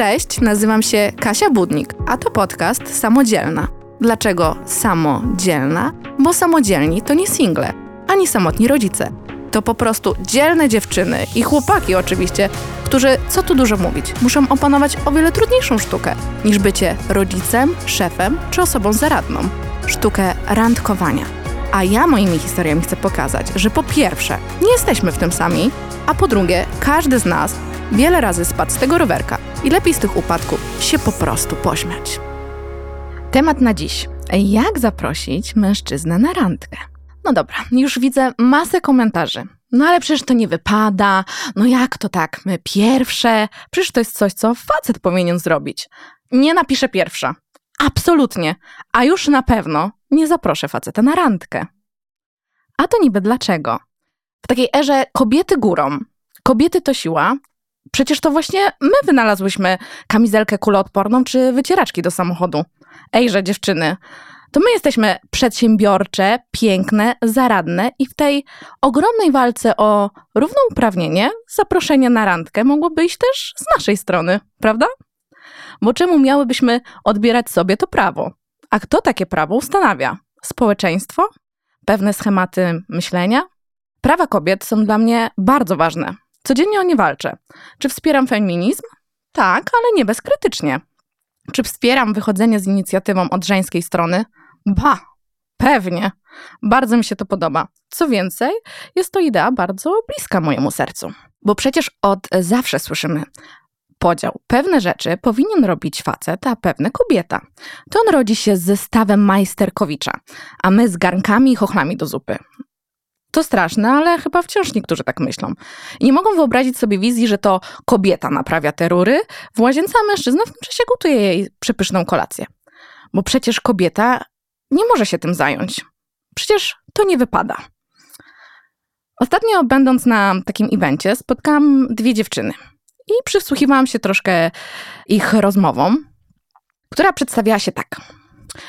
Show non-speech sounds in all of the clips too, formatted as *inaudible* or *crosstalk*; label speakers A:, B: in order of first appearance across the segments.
A: Cześć, nazywam się Kasia Budnik, a to podcast Samodzielna. Dlaczego samodzielna? Bo samodzielni to nie single, ani samotni rodzice. To po prostu dzielne dziewczyny i chłopaki oczywiście, którzy, co tu dużo mówić, muszą opanować o wiele trudniejszą sztukę niż bycie rodzicem, szefem czy osobą zaradną. Sztukę randkowania. A ja moimi historiami chcę pokazać, że po pierwsze, nie jesteśmy w tym sami, a po drugie, każdy z nas wiele razy spadł z tego rowerka i lepiej z tych upadków się po prostu pośmiać. Temat na dziś. Jak zaprosić mężczyznę na randkę? No dobra, już widzę masę komentarzy. No ale przecież to nie wypada. No jak to tak? My pierwsze? Przecież to jest coś, co facet powinien zrobić. Nie napiszę pierwsza. Absolutnie. A już na pewno nie zaproszę faceta na randkę. A to niby dlaczego? W takiej erze kobiety górą. Kobiety to siła. Przecież to właśnie my wynalazłyśmy kamizelkę kuloodporną czy wycieraczki do samochodu. Ejże, dziewczyny, to my jesteśmy przedsiębiorcze, piękne, zaradne i w tej ogromnej walce o równouprawnienie zaproszenie na randkę mogłoby iść też z naszej strony, prawda? Bo czemu miałybyśmy odbierać sobie to prawo? A kto takie prawo ustanawia? Społeczeństwo? Pewne schematy myślenia? Prawa kobiet są dla mnie bardzo ważne. Codziennie o nie walczę. Czy wspieram feminizm? Tak, ale nie bezkrytycznie. Czy wspieram wychodzenie z inicjatywą od żeńskiej strony? Ba, pewnie. Bardzo mi się to podoba. Co więcej, jest to idea bardzo bliska mojemu sercu. Bo przecież od zawsze słyszymy podział. Pewne rzeczy powinien robić facet, a pewne kobieta. To on rodzi się z zestawem majsterkowicza, a my z garnkami i chochlami do zupy. To straszne, ale chyba wciąż niektórzy tak myślą. Nie mogą wyobrazić sobie wizji, że to kobieta naprawia te rury w łazience, a mężczyzna w tym czasie gotuje jej przepyszną kolację. Bo przecież kobieta nie może się tym zająć. Przecież to nie wypada. Ostatnio, będąc na takim evencie, spotkałam dwie dziewczyny i przysłuchiwałam się troszkę ich rozmowom, która przedstawiała się tak.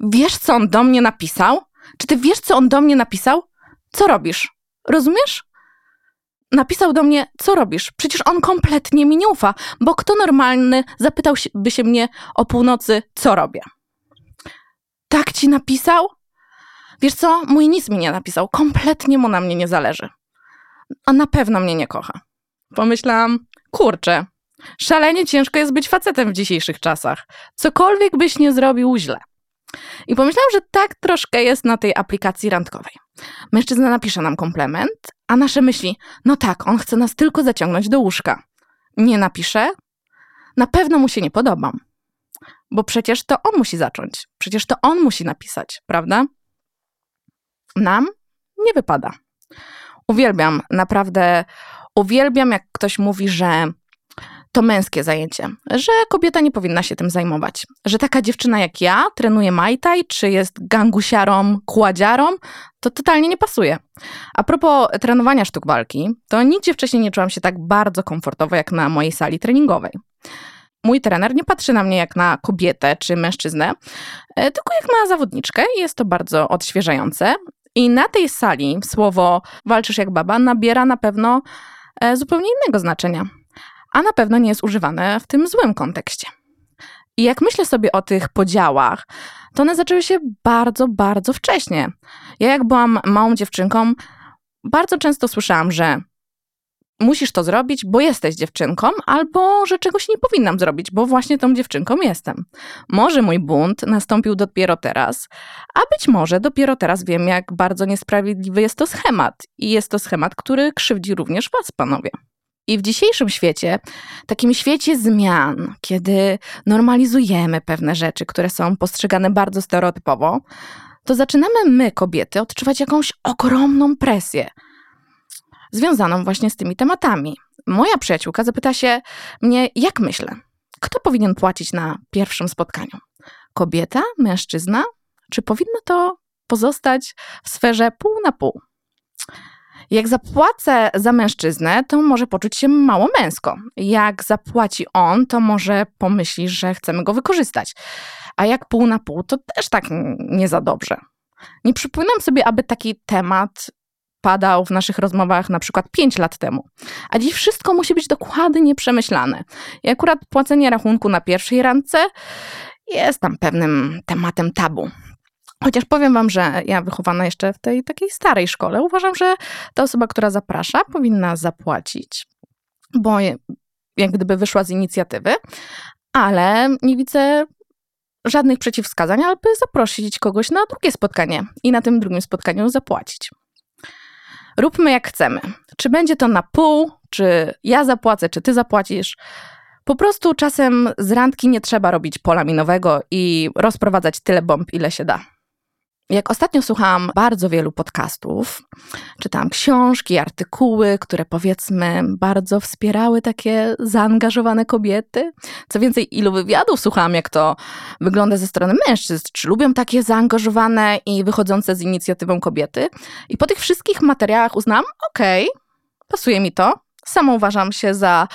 A: Wiesz, co on do mnie napisał? Czy ty wiesz, co on do mnie napisał? Co robisz? Rozumiesz? Napisał do mnie, co robisz? Przecież on kompletnie mi nie ufa, bo kto normalny zapytałby się mnie o północy, co robię? Tak ci napisał? Wiesz co, mój nic mi nie napisał, kompletnie mu na mnie nie zależy. A na pewno mnie nie kocha. Pomyślałam, kurczę, szalenie ciężko jest być facetem w dzisiejszych czasach. Cokolwiek byś nie zrobił źle. I pomyślałam, że tak troszkę jest na tej aplikacji randkowej. Mężczyzna napisze nam komplement, a nasze myśli, no tak, on chce nas tylko zaciągnąć do łóżka. Nie napisze? Na pewno mu się nie podobam. Bo przecież to on musi zacząć. Przecież to on musi napisać, prawda? Nam nie wypada. Uwielbiam, naprawdę uwielbiam, jak ktoś mówi, że to męskie zajęcie, że kobieta nie powinna się tym zajmować. Że taka dziewczyna jak ja trenuje majtaj, czy jest gangusiarą, kładziarą, to totalnie nie pasuje. A propos trenowania sztuk walki, to nigdzie wcześniej nie czułam się tak bardzo komfortowo jak na mojej sali treningowej. Mój trener nie patrzy na mnie jak na kobietę czy mężczyznę, e, tylko jak na zawodniczkę i jest to bardzo odświeżające. I na tej sali słowo walczysz jak baba nabiera na pewno e, zupełnie innego znaczenia a na pewno nie jest używane w tym złym kontekście. I jak myślę sobie o tych podziałach, to one zaczęły się bardzo, bardzo wcześnie. Ja, jak byłam małą dziewczynką, bardzo często słyszałam, że musisz to zrobić, bo jesteś dziewczynką, albo że czegoś nie powinnam zrobić, bo właśnie tą dziewczynką jestem. Może mój bunt nastąpił dopiero teraz, a być może dopiero teraz wiem, jak bardzo niesprawiedliwy jest to schemat. I jest to schemat, który krzywdzi również was, panowie. I w dzisiejszym świecie, takim świecie zmian, kiedy normalizujemy pewne rzeczy, które są postrzegane bardzo stereotypowo, to zaczynamy my, kobiety, odczuwać jakąś ogromną presję związaną właśnie z tymi tematami. Moja przyjaciółka zapyta się mnie, jak myślę, kto powinien płacić na pierwszym spotkaniu? Kobieta, mężczyzna? Czy powinno to pozostać w sferze pół na pół? Jak zapłacę za mężczyznę, to może poczuć się mało męsko. Jak zapłaci on, to może pomyśli, że chcemy go wykorzystać. A jak pół na pół, to też tak nie za dobrze. Nie przypominam sobie, aby taki temat padał w naszych rozmowach na przykład 5 lat temu. A dziś wszystko musi być dokładnie przemyślane. I akurat płacenie rachunku na pierwszej randce jest tam pewnym tematem tabu. Chociaż powiem wam, że ja wychowana jeszcze w tej takiej starej szkole, uważam, że ta osoba, która zaprasza, powinna zapłacić, bo jak gdyby wyszła z inicjatywy, ale nie widzę żadnych przeciwwskazań, aby zaprosić kogoś na drugie spotkanie i na tym drugim spotkaniu zapłacić. Róbmy jak chcemy. Czy będzie to na pół, czy ja zapłacę, czy ty zapłacisz. Po prostu czasem z randki nie trzeba robić pola minowego i rozprowadzać tyle bomb, ile się da. Jak ostatnio słuchałam bardzo wielu podcastów, czytałam książki, artykuły, które powiedzmy bardzo wspierały takie zaangażowane kobiety. Co więcej, ilu wywiadów słuchałam, jak to wygląda ze strony mężczyzn, czy lubią takie zaangażowane i wychodzące z inicjatywą kobiety. I po tych wszystkich materiałach uznałam, okej, okay, pasuje mi to. Sama uważam się za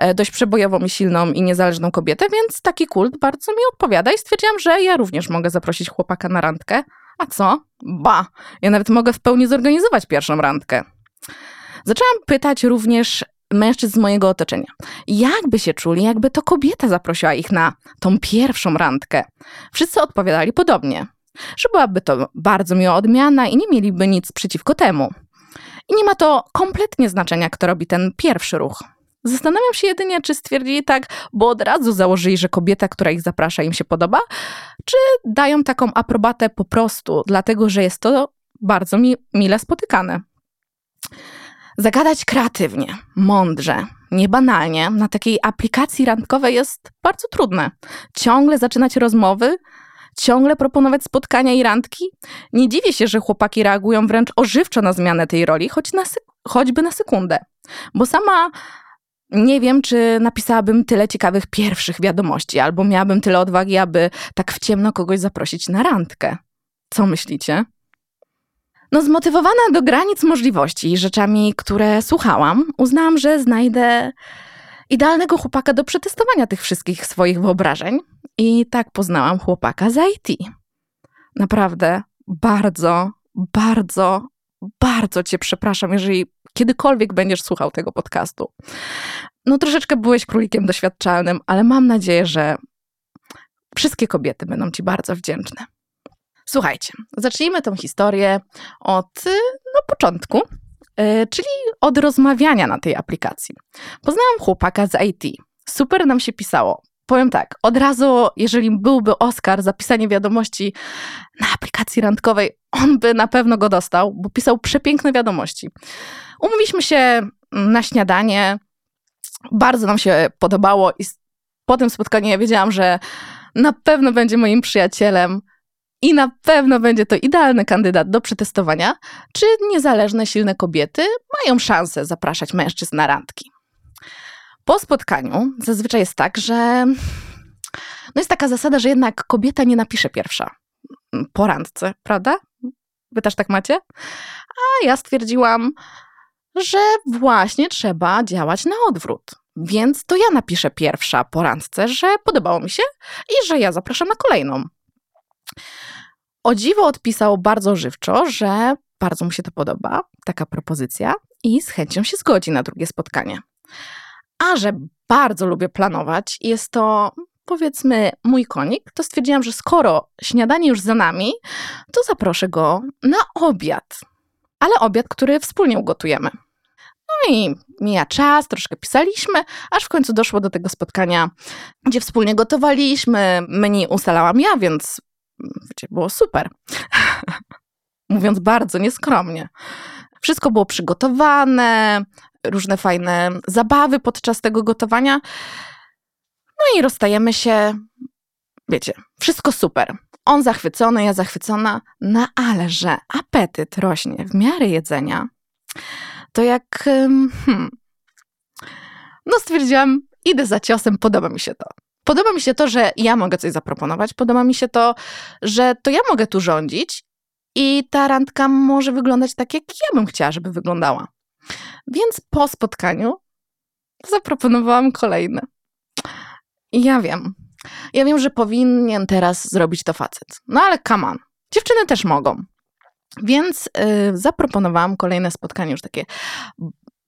A: e, dość przebojową i silną i niezależną kobietę, więc taki kult bardzo mi odpowiada i stwierdziłam, że ja również mogę zaprosić chłopaka na randkę. A co? Ba, ja nawet mogę w pełni zorganizować pierwszą randkę. Zaczęłam pytać również mężczyzn z mojego otoczenia, jakby się czuli, jakby to kobieta zaprosiła ich na tą pierwszą randkę. Wszyscy odpowiadali podobnie, że byłaby to bardzo miła odmiana i nie mieliby nic przeciwko temu. I nie ma to kompletnie znaczenia, kto robi ten pierwszy ruch. Zastanawiam się jedynie, czy stwierdzili tak, bo od razu założyli, że kobieta, która ich zaprasza, im się podoba, czy dają taką aprobatę po prostu, dlatego że jest to bardzo mi mile spotykane. Zagadać kreatywnie, mądrze, niebanalnie na takiej aplikacji randkowej jest bardzo trudne. Ciągle zaczynać rozmowy, ciągle proponować spotkania i randki. Nie dziwię się, że chłopaki reagują wręcz ożywczo na zmianę tej roli, choć na choćby na sekundę. Bo sama nie wiem, czy napisałabym tyle ciekawych pierwszych wiadomości, albo miałabym tyle odwagi, aby tak w ciemno kogoś zaprosić na randkę. Co myślicie? No, zmotywowana do granic możliwości rzeczami, które słuchałam, uznałam, że znajdę idealnego chłopaka do przetestowania tych wszystkich swoich wyobrażeń. I tak poznałam chłopaka z IT. Naprawdę bardzo, bardzo, bardzo cię przepraszam, jeżeli kiedykolwiek będziesz słuchał tego podcastu. No troszeczkę byłeś królikiem doświadczalnym, ale mam nadzieję, że wszystkie kobiety będą ci bardzo wdzięczne. Słuchajcie, zacznijmy tę historię od no, początku, yy, czyli od rozmawiania na tej aplikacji. Poznałam chłopaka z IT. Super nam się pisało. Powiem tak, od razu, jeżeli byłby Oscar za pisanie wiadomości na aplikacji randkowej, on by na pewno go dostał, bo pisał przepiękne wiadomości. Umówiliśmy się na śniadanie, bardzo nam się podobało i po tym spotkaniu ja wiedziałam, że na pewno będzie moim przyjacielem i na pewno będzie to idealny kandydat do przetestowania, czy niezależne, silne kobiety mają szansę zapraszać mężczyzn na randki. Po spotkaniu zazwyczaj jest tak, że no jest taka zasada, że jednak kobieta nie napisze pierwsza po randce, prawda? Wy też tak macie? A ja stwierdziłam, że właśnie trzeba działać na odwrót. Więc to ja napiszę pierwsza po randce, że podobało mi się i że ja zapraszam na kolejną. O dziwo odpisał bardzo żywczo, że bardzo mu się to podoba, taka propozycja, i z chęcią się zgodzi na drugie spotkanie. A że bardzo lubię planować jest to powiedzmy mój konik, to stwierdziłam, że skoro śniadanie już za nami, to zaproszę go na obiad. Ale obiad, który wspólnie ugotujemy. No i mija czas, troszkę pisaliśmy, aż w końcu doszło do tego spotkania, gdzie wspólnie gotowaliśmy. Menu ustalałam ja, więc wiecie, było super. *laughs* Mówiąc bardzo nieskromnie. Wszystko było przygotowane, różne fajne zabawy podczas tego gotowania. No i rozstajemy się. Wiecie, wszystko super. On zachwycony, ja zachwycona, no ale że apetyt rośnie w miarę jedzenia, to jak. Hmm, no stwierdziłam, idę za ciosem, podoba mi się to. Podoba mi się to, że ja mogę coś zaproponować, podoba mi się to, że to ja mogę tu rządzić i ta randka może wyglądać tak, jak ja bym chciała, żeby wyglądała. Więc po spotkaniu zaproponowałam kolejne. I ja wiem, ja wiem, że powinien teraz zrobić to facet. No ale come on, dziewczyny też mogą. Więc y, zaproponowałam kolejne spotkanie, już takie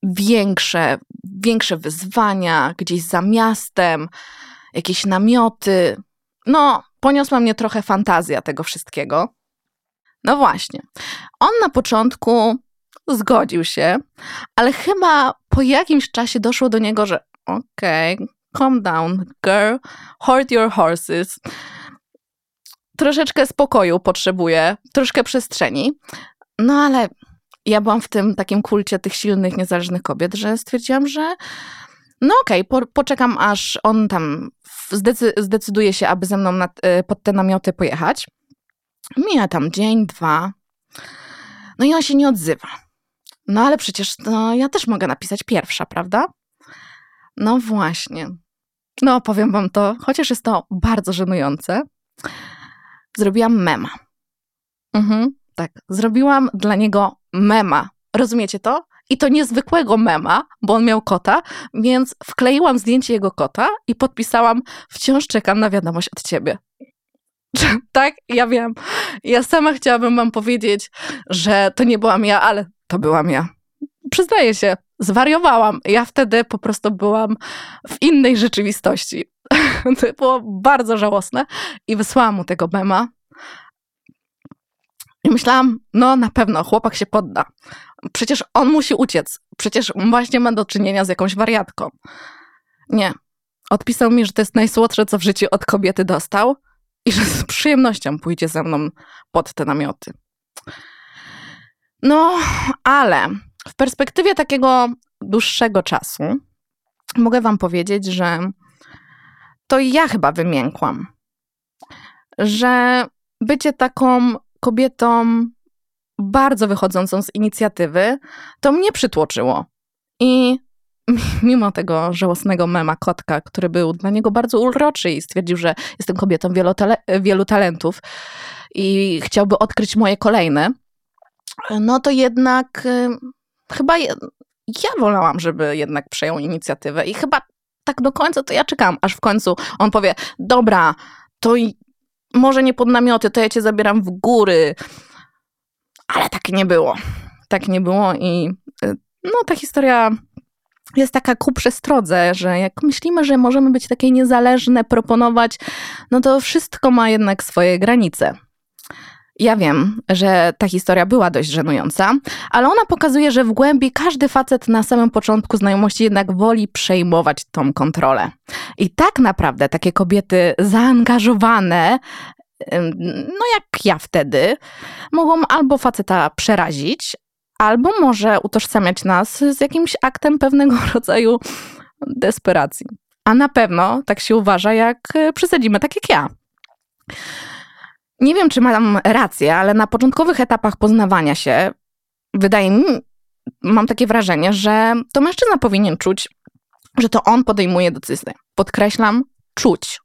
A: większe, większe wyzwania, gdzieś za miastem, jakieś namioty. No, poniosła mnie trochę fantazja tego wszystkiego. No właśnie. On na początku zgodził się, ale chyba po jakimś czasie doszło do niego, że okej, okay, calm down, girl, hold your horses. Troszeczkę spokoju potrzebuję, troszkę przestrzeni. No ale ja byłam w tym takim kulcie tych silnych, niezależnych kobiet, że stwierdziłam, że no okej, okay, po, poczekam aż on tam zdecy zdecyduje się, aby ze mną na, y, pod te namioty pojechać. Mija tam dzień, dwa. No i on się nie odzywa. No ale przecież no, ja też mogę napisać pierwsza, prawda? No właśnie. No, powiem wam to, chociaż jest to bardzo żenujące. Zrobiłam mema. Mhm, tak. Zrobiłam dla niego mema. Rozumiecie to? I to niezwykłego mema, bo on miał kota, więc wkleiłam zdjęcie jego kota i podpisałam: Wciąż czekam na wiadomość od ciebie. *laughs* tak, ja wiem. Ja sama chciałabym wam powiedzieć, że to nie byłam ja, ale to byłam ja. Przyznaję się, zwariowałam. Ja wtedy po prostu byłam w innej rzeczywistości. *laughs* to było bardzo żałosne i wysłałam mu tego mema. I myślałam, no na pewno chłopak się podda. Przecież on musi uciec. Przecież właśnie ma do czynienia z jakąś wariatką. Nie. Odpisał mi, że to jest najsłodsze, co w życiu od kobiety dostał i że z przyjemnością pójdzie ze mną pod te namioty. No, ale w perspektywie takiego dłuższego czasu mogę Wam powiedzieć, że to ja chyba wymiękłam. Że bycie taką kobietą bardzo wychodzącą z inicjatywy, to mnie przytłoczyło. I *laughs* mimo tego żałosnego mema kotka, który był dla niego bardzo uroczy i stwierdził, że jestem kobietą wielu, wielu talentów i chciałby odkryć moje kolejne, no to jednak y, chyba ja wolałam, żeby jednak przejął inicjatywę i chyba tak do końca to ja czekam, aż w końcu on powie, dobra, to i może nie pod namioty, to ja cię zabieram w góry. Ale tak nie było. Tak nie było i y, no ta historia jest taka ku przestrodze, że jak myślimy, że możemy być takie niezależne, proponować, no to wszystko ma jednak swoje granice. Ja wiem, że ta historia była dość żenująca, ale ona pokazuje, że w głębi każdy facet na samym początku znajomości jednak woli przejmować tą kontrolę. I tak naprawdę takie kobiety zaangażowane, no jak ja wtedy, mogą albo faceta przerazić, albo może utożsamiać nas z jakimś aktem pewnego *laughs* rodzaju desperacji. A na pewno tak się uważa, jak przesadzimy, tak jak ja. Nie wiem, czy mam rację, ale na początkowych etapach poznawania się, wydaje mi, mam takie wrażenie, że to mężczyzna powinien czuć, że to on podejmuje decyzję. Podkreślam, czuć.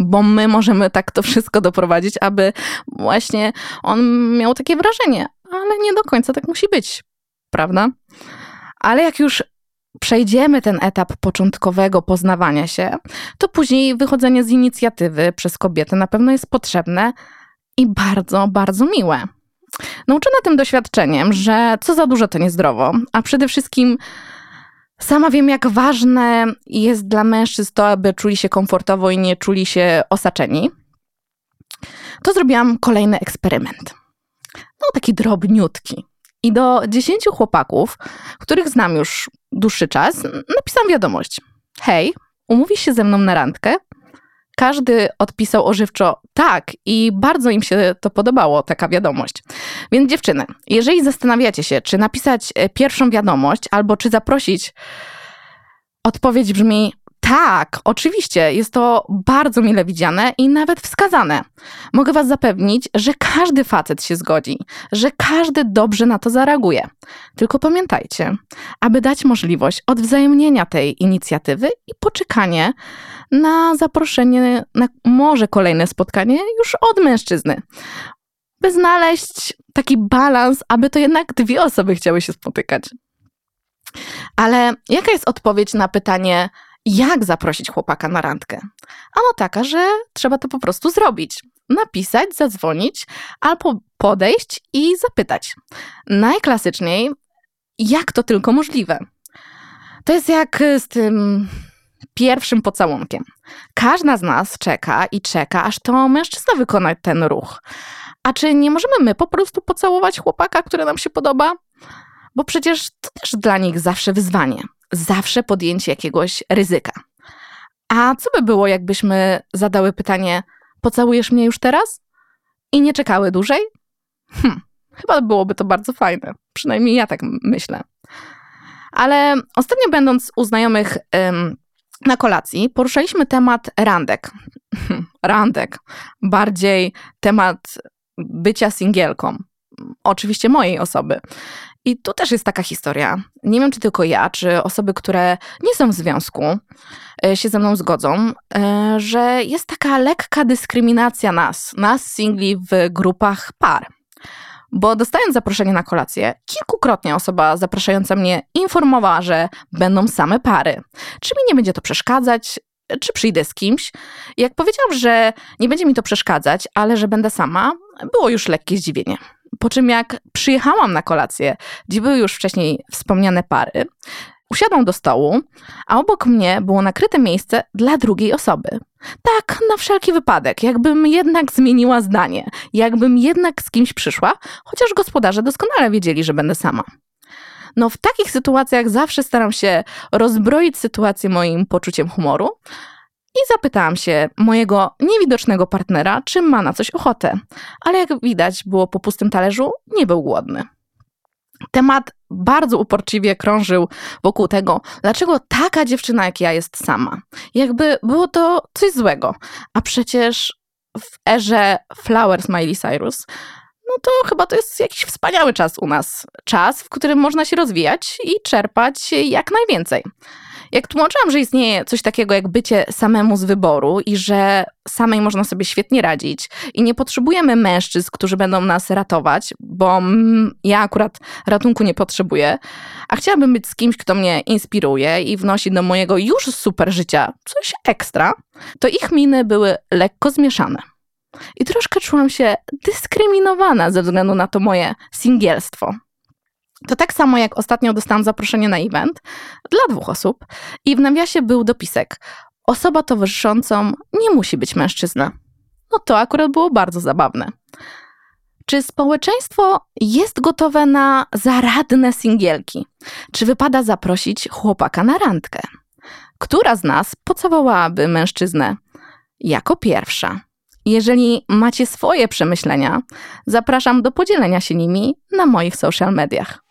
A: Bo my możemy tak to wszystko doprowadzić, aby właśnie on miał takie wrażenie, ale nie do końca tak musi być, prawda? Ale jak już przejdziemy ten etap początkowego poznawania się, to później wychodzenie z inicjatywy przez kobietę na pewno jest potrzebne i bardzo, bardzo miłe. Nauczona tym doświadczeniem, że co za dużo to niezdrowo, a przede wszystkim sama wiem, jak ważne jest dla mężczyzn to, aby czuli się komfortowo i nie czuli się osaczeni, to zrobiłam kolejny eksperyment. No, taki drobniutki. I do dziesięciu chłopaków, których znam już dłuższy czas, napisałam wiadomość. Hej, umówisz się ze mną na randkę? Każdy odpisał ożywczo tak i bardzo im się to podobało, taka wiadomość. Więc dziewczyny, jeżeli zastanawiacie się, czy napisać e, pierwszą wiadomość albo czy zaprosić, odpowiedź brzmi tak, oczywiście, jest to bardzo mile widziane i nawet wskazane. Mogę Was zapewnić, że każdy facet się zgodzi, że każdy dobrze na to zareaguje. Tylko pamiętajcie, aby dać możliwość odwzajemnienia tej inicjatywy i poczekanie na zaproszenie na może kolejne spotkanie już od mężczyzny. By znaleźć taki balans, aby to jednak dwie osoby chciały się spotykać. Ale jaka jest odpowiedź na pytanie, jak zaprosić chłopaka na randkę? Ano taka, że trzeba to po prostu zrobić. Napisać, zadzwonić albo podejść i zapytać. Najklasyczniej, jak to tylko możliwe. To jest jak z tym pierwszym pocałunkiem. Każda z nas czeka i czeka, aż to mężczyzna wykona ten ruch. A czy nie możemy my po prostu pocałować chłopaka, który nam się podoba? Bo przecież to też dla nich zawsze wyzwanie, zawsze podjęcie jakiegoś ryzyka. A co by było, jakbyśmy zadały pytanie: Pocałujesz mnie już teraz? I nie czekały dłużej? Hm, chyba byłoby to bardzo fajne. Przynajmniej ja tak myślę. Ale ostatnio, będąc u znajomych ym, na kolacji, poruszaliśmy temat randek. randek. Bardziej temat bycia singielką. Oczywiście mojej osoby. I tu też jest taka historia. Nie wiem, czy tylko ja, czy osoby, które nie są w związku, e, się ze mną zgodzą, e, że jest taka lekka dyskryminacja nas, nas singli w grupach par. Bo dostając zaproszenie na kolację, kilkukrotnie osoba zapraszająca mnie informowała, że będą same pary. Czy mi nie będzie to przeszkadzać, czy przyjdę z kimś. Jak powiedziałam, że nie będzie mi to przeszkadzać, ale że będę sama, było już lekkie zdziwienie. Po czym jak przyjechałam na kolację, gdzie były już wcześniej wspomniane pary, usiadłam do stołu, a obok mnie było nakryte miejsce dla drugiej osoby. Tak, na wszelki wypadek, jakbym jednak zmieniła zdanie, jakbym jednak z kimś przyszła, chociaż gospodarze doskonale wiedzieli, że będę sama. No, w takich sytuacjach zawsze staram się rozbroić sytuację moim poczuciem humoru, i zapytałam się mojego niewidocznego partnera, czy ma na coś ochotę. Ale jak widać było po pustym talerzu, nie był głodny. Temat bardzo uporczywie krążył wokół tego, dlaczego taka dziewczyna jak ja jest sama. Jakby było to coś złego. A przecież w erze Flower Smiley Cyrus no to chyba to jest jakiś wspaniały czas u nas. Czas, w którym można się rozwijać i czerpać jak najwięcej. Jak tłumaczyłam, że istnieje coś takiego jak bycie samemu z wyboru i że samej można sobie świetnie radzić i nie potrzebujemy mężczyzn, którzy będą nas ratować, bo ja akurat ratunku nie potrzebuję, a chciałabym być z kimś, kto mnie inspiruje i wnosi do mojego już super życia coś ekstra, to ich miny były lekko zmieszane. I troszkę czułam się dyskryminowana ze względu na to moje singielstwo. To tak samo jak ostatnio dostałam zaproszenie na event dla dwóch osób i w nawiasie był dopisek. Osoba towarzyszącą nie musi być mężczyzna. No to akurat było bardzo zabawne. Czy społeczeństwo jest gotowe na zaradne singielki? Czy wypada zaprosić chłopaka na randkę? Która z nas pocałowałaby mężczyznę jako pierwsza? Jeżeli macie swoje przemyślenia, zapraszam do podzielenia się nimi na moich social mediach.